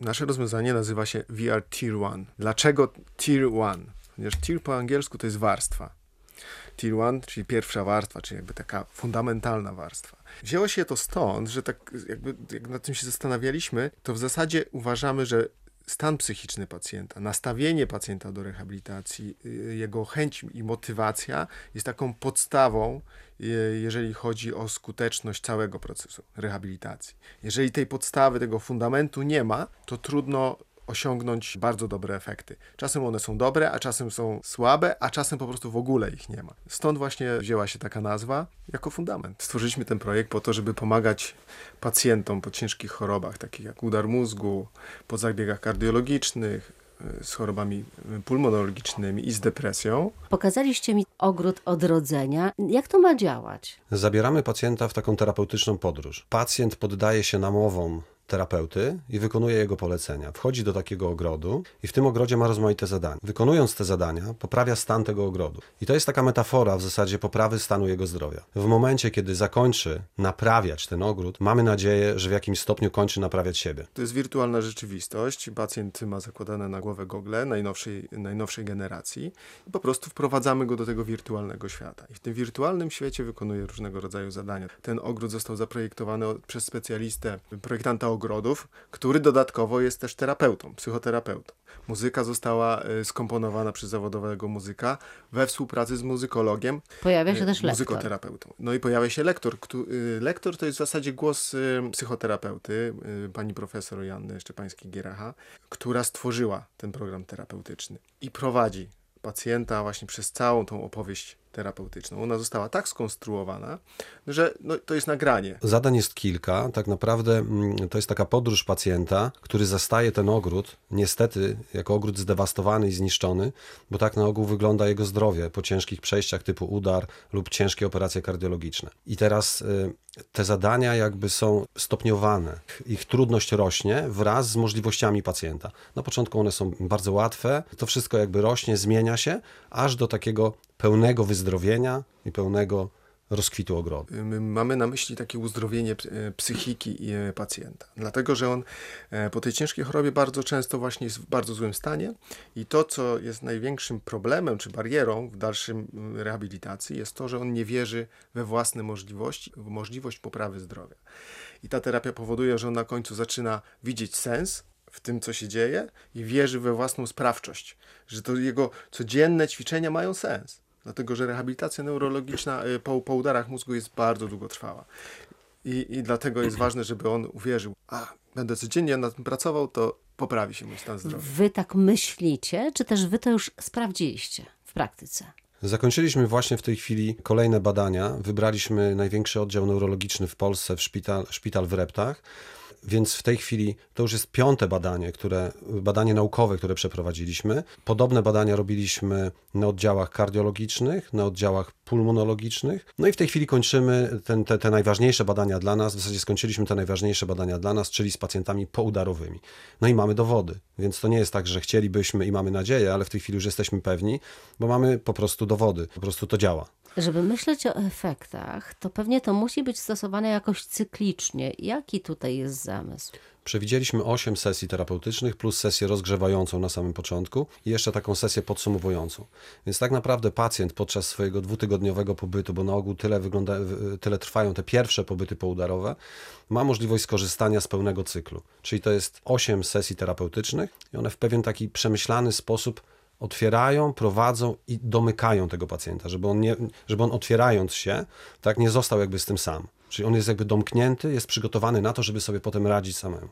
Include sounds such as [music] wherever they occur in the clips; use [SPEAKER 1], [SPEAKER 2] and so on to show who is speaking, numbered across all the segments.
[SPEAKER 1] Nasze rozwiązanie nazywa się VR Tier 1. Dlaczego Tier 1? Ponieważ tier po angielsku to jest warstwa. Tier 1, czyli pierwsza warstwa, czyli jakby taka fundamentalna warstwa. Wzięło się to stąd, że tak jakby jak nad tym się zastanawialiśmy, to w zasadzie uważamy, że stan psychiczny pacjenta, nastawienie pacjenta do rehabilitacji, y, jego chęć i motywacja jest taką podstawą, y, jeżeli chodzi o skuteczność całego procesu rehabilitacji. Jeżeli tej podstawy, tego fundamentu nie ma, to trudno osiągnąć bardzo dobre efekty. Czasem one są dobre, a czasem są słabe, a czasem po prostu w ogóle ich nie ma. Stąd właśnie wzięła się taka nazwa jako fundament. Stworzyliśmy ten projekt po to, żeby pomagać pacjentom po ciężkich chorobach, takich jak udar mózgu, po zabiegach kardiologicznych, y, z chorobami pulmonologicznymi i z depresją.
[SPEAKER 2] Pokazaliście mi ogród odrodzenia. Jak to ma działać?
[SPEAKER 3] Zabieramy pacjenta w taką terapeutyczną podróż. Pacjent poddaje się namowom terapeuty i wykonuje jego polecenia. Wchodzi do takiego ogrodu i w tym ogrodzie ma rozmaite zadania. Wykonując te zadania, poprawia stan tego ogrodu. I to jest taka metafora w zasadzie poprawy stanu jego zdrowia. W momencie, kiedy zakończy naprawiać ten ogród, mamy nadzieję, że w jakimś stopniu kończy naprawiać siebie.
[SPEAKER 1] To jest wirtualna rzeczywistość. Pacjent ma zakładane na głowę gogle najnowszej, najnowszej generacji i po prostu wprowadzamy go do tego wirtualnego świata. I w tym wirtualnym świecie wykonuje różnego rodzaju zadania. Ten ogród został zaprojektowany przez specjalistę, projektanta ogrodów, który dodatkowo jest też terapeutą, psychoterapeutą. Muzyka została y, skomponowana przez zawodowego muzyka we współpracy z muzykologiem,
[SPEAKER 2] Pojawia się
[SPEAKER 1] y,
[SPEAKER 2] też lektor.
[SPEAKER 1] muzykoterapeutą. No i pojawia się lektor. Y, lektor to jest w zasadzie głos psychoterapeuty, pani profesor Janny Szczepańskiej-Gieracha, która stworzyła ten program terapeutyczny i prowadzi pacjenta właśnie przez całą tą opowieść terapeutyczną. Ona została tak skonstruowana, że no, to jest nagranie.
[SPEAKER 3] Zadań jest kilka. Tak naprawdę mm, to jest taka podróż pacjenta, który zastaje ten ogród, niestety jako ogród zdewastowany i zniszczony, bo tak na ogół wygląda jego zdrowie po ciężkich przejściach typu udar lub ciężkie operacje kardiologiczne. I teraz y, te zadania jakby są stopniowane. Ich trudność rośnie wraz z możliwościami pacjenta. Na początku one są bardzo łatwe, to wszystko jakby rośnie, zmienia się, aż do takiego pełnego wyzdrowienia i pełnego rozkwitu ogrodu.
[SPEAKER 1] My mamy na myśli takie uzdrowienie e, psychiki e, pacjenta. Dlatego, że on e, po tej ciężkiej chorobie bardzo często właśnie jest w bardzo złym stanie i to, co jest największym problemem czy barierą w dalszym mm, rehabilitacji jest to, że on nie wierzy we własne możliwości, w możliwość poprawy zdrowia. I ta terapia powoduje, że on na końcu zaczyna widzieć sens w tym, co się dzieje i wierzy we własną sprawczość, że to jego codzienne ćwiczenia mają sens. Dlatego, że rehabilitacja neurologiczna y, po, po udarach mózgu jest bardzo długotrwała. I, I dlatego jest ważne, żeby on uwierzył, a będę codziennie nad tym pracował, to poprawi się mój stan zdrowia.
[SPEAKER 2] Wy tak myślicie, czy też wy to już sprawdziliście w praktyce?
[SPEAKER 3] Zakończyliśmy właśnie w tej chwili kolejne badania. Wybraliśmy największy oddział neurologiczny w Polsce, w szpital, szpital w Reptach. Więc w tej chwili to już jest piąte badanie, które, badanie naukowe, które przeprowadziliśmy. Podobne badania robiliśmy na oddziałach kardiologicznych, na oddziałach pulmonologicznych. No i w tej chwili kończymy ten, te, te najważniejsze badania dla nas. W zasadzie skończyliśmy te najważniejsze badania dla nas, czyli z pacjentami poudarowymi. No i mamy dowody. Więc to nie jest tak, że chcielibyśmy i mamy nadzieję, ale w tej chwili już jesteśmy pewni, bo mamy po prostu dowody. Po prostu to działa.
[SPEAKER 2] Żeby myśleć o efektach, to pewnie to musi być stosowane jakoś cyklicznie. Jaki tutaj jest zamysł?
[SPEAKER 3] Przewidzieliśmy 8 sesji terapeutycznych plus sesję rozgrzewającą na samym początku i jeszcze taką sesję podsumowującą. Więc tak naprawdę pacjent podczas swojego dwutygodniowego pobytu, bo na ogół tyle, wygląda, tyle trwają te pierwsze pobyty poudarowe, ma możliwość skorzystania z pełnego cyklu. Czyli to jest 8 sesji terapeutycznych i one w pewien taki przemyślany sposób otwierają, prowadzą i domykają tego pacjenta, żeby on, nie, żeby on otwierając się, tak nie został jakby z tym sam. Czyli on jest jakby domknięty, jest przygotowany na to, żeby sobie potem radzić samemu.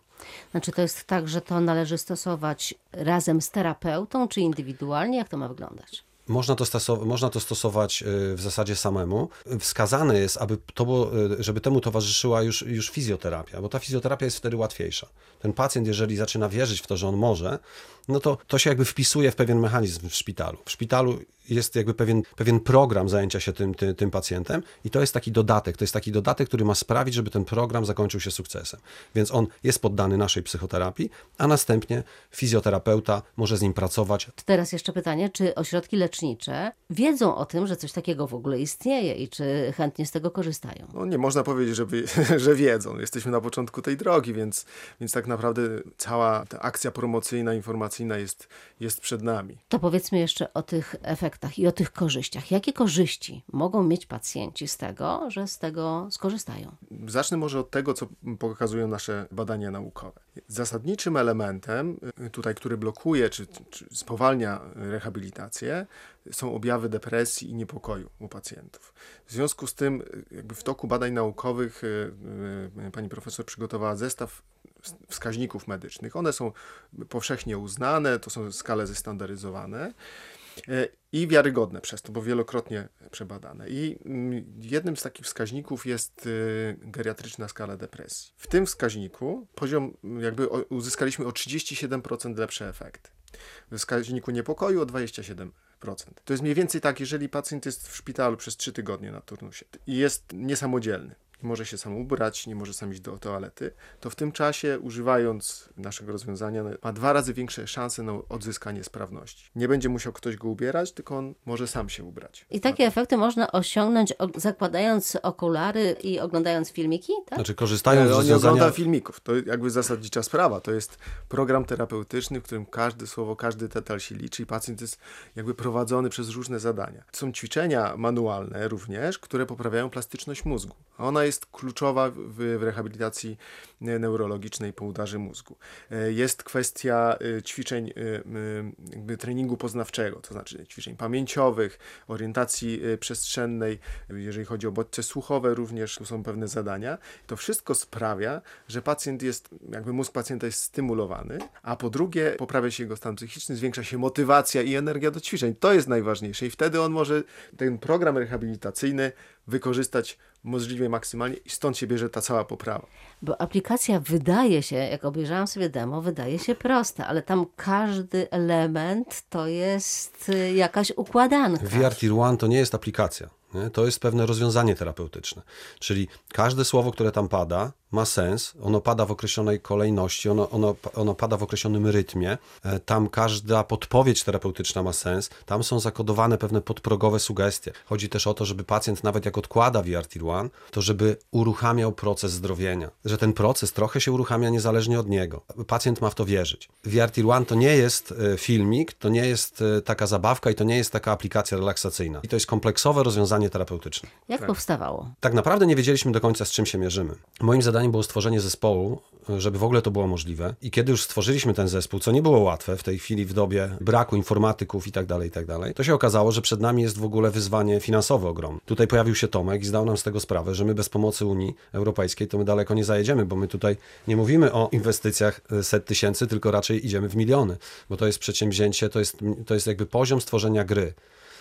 [SPEAKER 2] Znaczy to jest tak, że to należy stosować razem z terapeutą, czy indywidualnie? Jak to ma wyglądać?
[SPEAKER 3] Można to, stosować, można to stosować w zasadzie samemu. Wskazane jest, aby to było, y, żeby temu towarzyszyła już, już fizjoterapia, bo ta fizjoterapia jest wtedy łatwiejsza. Ten pacjent, jeżeli zaczyna wierzyć w to, że on może, no to to się jakby wpisuje w pewien mechanizm w szpitalu. W szpitalu jest jakby pewien, pewien program zajęcia się tym, tym, tym pacjentem i to jest taki dodatek. To jest taki dodatek, który ma sprawić, żeby ten program zakończył się sukcesem. Więc on jest poddany naszej psychoterapii, a następnie fizjoterapeuta może z nim pracować.
[SPEAKER 2] Teraz jeszcze pytanie, czy ośrodki lecznicze wiedzą o tym, że coś takiego w ogóle istnieje i czy chętnie z tego korzystają?
[SPEAKER 1] No nie można powiedzieć, żeby, [laughs] że wiedzą. Jesteśmy na początku tej drogi, więc, więc tak naprawdę cała ta akcja promocyjna, informacyjna jest, jest przed nami.
[SPEAKER 2] To powiedzmy jeszcze o tych efektach i o tych korzyściach. Jakie korzyści mogą mieć pacjenci z tego, że z tego skorzystają?
[SPEAKER 1] Zacznę może od tego, co pokazują nasze badania naukowe. Zasadniczym elementem y, tutaj, który blokuje czy, czy spowalnia rehabilitację, są objawy depresji i niepokoju u pacjentów. W związku z tym, y, jakby w toku badań naukowych y, pani profesor przygotowała zestaw wskaźników medycznych. One są powszechnie uznane, to są skale zestandaryzowane i wiarygodne przez to, bo wielokrotnie przebadane. I mm, jednym z takich wskaźników jest y, geriatryczna skala depresji. W tym wskaźniku poziom, jakby uzyskaliśmy o 37% lepsze efekty. W wskaźniku niepokoju o 27%. To jest mniej więcej tak, jeżeli pacjent jest w szpitalu przez 3 tygodnie na turnusie i jest niesamodzielny, nie może się sam ubrać, nie może sam iść do toalety, to w tym czasie, używając naszego rozwiązania, ma dwa razy większe szanse na odzyskanie sprawności. Nie będzie musiał ktoś go ubierać, tylko on może sam się ubrać.
[SPEAKER 2] I takie efekty można osiągnąć zakładając okulary i oglądając filmiki, tak?
[SPEAKER 3] Znaczy korzystając z
[SPEAKER 1] rozwiązania... nie
[SPEAKER 3] ogląda
[SPEAKER 1] filmików. To jakby zasadnicza sprawa. To jest program terapeutyczny, w którym każde słowo, każdy detal się liczy i pacjent jest jakby prowadzony przez różne zadania. Są ćwiczenia manualne również, które poprawiają plastyczność mózgu. Ona jest jest kluczowa w, w rehabilitacji e, neurologicznej po udarze mózgu. E, jest kwestia e, ćwiczeń jakby treningu poznawczego, to znaczy ćwiczeń pamięciowych, orientacji przestrzennej, jeżeli chodzi o bodźce słuchowe również tu są pewne zadania. To wszystko sprawia, że pacjent jest, jakby mózg pacjenta jest stymulowany, a po drugie poprawia się jego stan psychiczny, zwiększa się motywacja i energia do ćwiczeń. To jest najważniejsze i wtedy on może ten program rehabilitacyjny wykorzystać możliwie maksymalnie i stąd się bierze ta cała poprawa.
[SPEAKER 2] Bo aplikacja wydaje się, jak obejrzałam sobie demo, wydaje się prosta, ale tam każdy element to jest y, jakaś układanka.
[SPEAKER 3] VR Tier One to nie jest aplikacja. Nie? To jest pewne rozwiązanie terapeutyczne. Czyli każde słowo, które tam pada, ma sens, ono pada w określonej kolejności, ono, ono, ono pada w określonym rytmie, e, tam każda podpowiedź terapeutyczna ma sens, tam są zakodowane pewne podprogowe sugestie. Chodzi też o to, żeby pacjent nawet jak odkłada VRT1, to żeby uruchamiał proces zdrowienia, że ten proces trochę się uruchamia niezależnie od niego. Pacjent ma w to wierzyć. VRT1 to nie jest e, filmik, to nie jest e, taka zabawka i to nie jest taka aplikacja relaksacyjna. I to jest kompleksowe rozwiązanie terapeutyczne.
[SPEAKER 2] Jak tak. powstawało?
[SPEAKER 3] Tak naprawdę nie wiedzieliśmy do końca, z czym się mierzymy. Moim zadaniem zadaniem było stworzenie zespołu, żeby w ogóle to było możliwe. I kiedy już stworzyliśmy ten zespół, co nie było łatwe w tej chwili, w dobie braku informatyków i tak dalej, i tak dalej, to się okazało, że przed nami jest w ogóle wyzwanie finansowe ogromne. Tutaj pojawił się Tomek i zdał nam z tego sprawę, że my bez pomocy Unii Europejskiej to my daleko nie zajedziemy, bo my tutaj nie mówimy o inwestycjach e, set tysięcy, tylko raczej idziemy w miliony, bo to jest przedsięwzięcie, to jest, to jest jakby poziom stworzenia gry.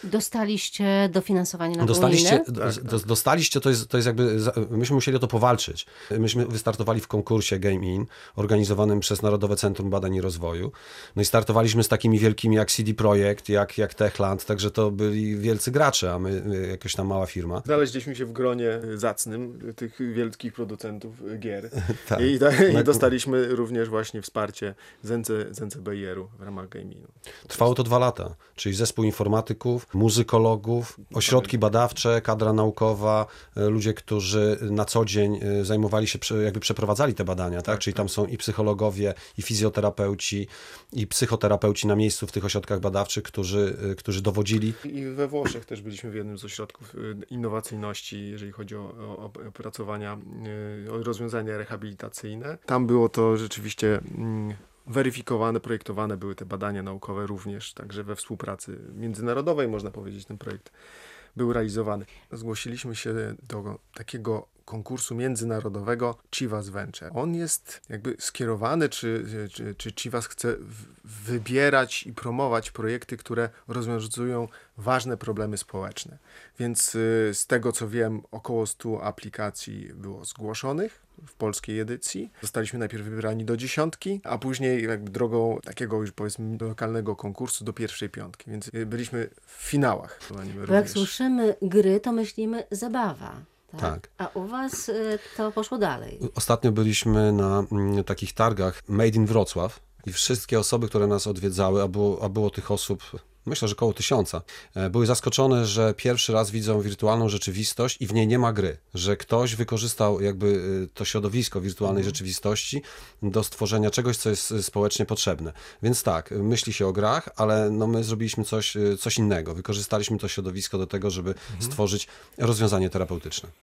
[SPEAKER 2] Dostaliście dofinansowanie na
[SPEAKER 3] dostaliście, tak, tak. dostaliście, to jest, to jest jakby, myśmy musieli o to powalczyć. Myśmy wystartowali w konkursie Game In, organizowanym przez Narodowe Centrum Badań i Rozwoju. No i startowaliśmy z takimi wielkimi jak CD Projekt, jak, jak Techland, także to byli wielcy gracze, a my jakaś tam mała firma.
[SPEAKER 1] Znaleźliśmy się w gronie zacnym tych wielkich producentów gier. [laughs] tak. I, i, I, dostaliśmy również właśnie wsparcie z, NC, z NCBR-u w ramach Game Inu.
[SPEAKER 3] Trwało to dwa lata, czyli zespół informatyków, muzykologów, ośrodki badawcze, kadra naukowa, e, ludzie, którzy na co dzień e, zajmowali się, jakby przeprowadzali te badania, tak? tak Czyli tam tak. są i psychologowie, i fizjoterapeuci, i psychoterapeuci na miejscu w tych ośrodkach badawczych, którzy, e, którzy dowodzili.
[SPEAKER 1] I we Włoszech też byliśmy w jednym z ośrodków innowacyjności, jeżeli chodzi o, o opracowania, o rozwiązania rehabilitacyjne. Tam było to rzeczywiście mm, weryfikowane, projektowane były te badania naukowe również, także we współpracy międzynarodowej, można powiedzieć, ten projekt był realizowany. Zgłosiliśmy się do takiego konkursu międzynarodowego Chivas Venture. On jest jakby skierowany, czy, czy, czy Chivas chce wybierać i promować projekty, które rozwiązują ważne problemy społeczne. Więc y, z tego co wiem, około 100 aplikacji było zgłoszonych w polskiej edycji. Zostaliśmy najpierw wybrani do dziesiątki, a później jakby drogą takiego już powiedzmy lokalnego konkursu do pierwszej piątki, więc y, byliśmy w finałach.
[SPEAKER 2] Bo jak słyszymy gry, to myślimy zabawa. Tak? tak? A u Was y, to poszło dalej.
[SPEAKER 3] Ostatnio byliśmy na mm, takich targach Made in Wrocław i wszystkie osoby, które nas odwiedzały, a było, a było tych osób myślę, że około tysiąca, e, były zaskoczone, że pierwszy raz widzą wirtualną rzeczywistość i w niej nie ma gry, że ktoś wykorzystał jakby y, to środowisko wirtualnej rzeczywistości do stworzenia czegoś, co jest y, społecznie potrzebne. Więc tak, myśli się o grach, ale no my zrobiliśmy coś, coś innego. Wykorzystaliśmy to środowisko do tego, żeby stworzyć rozwiązanie terapeutyczne.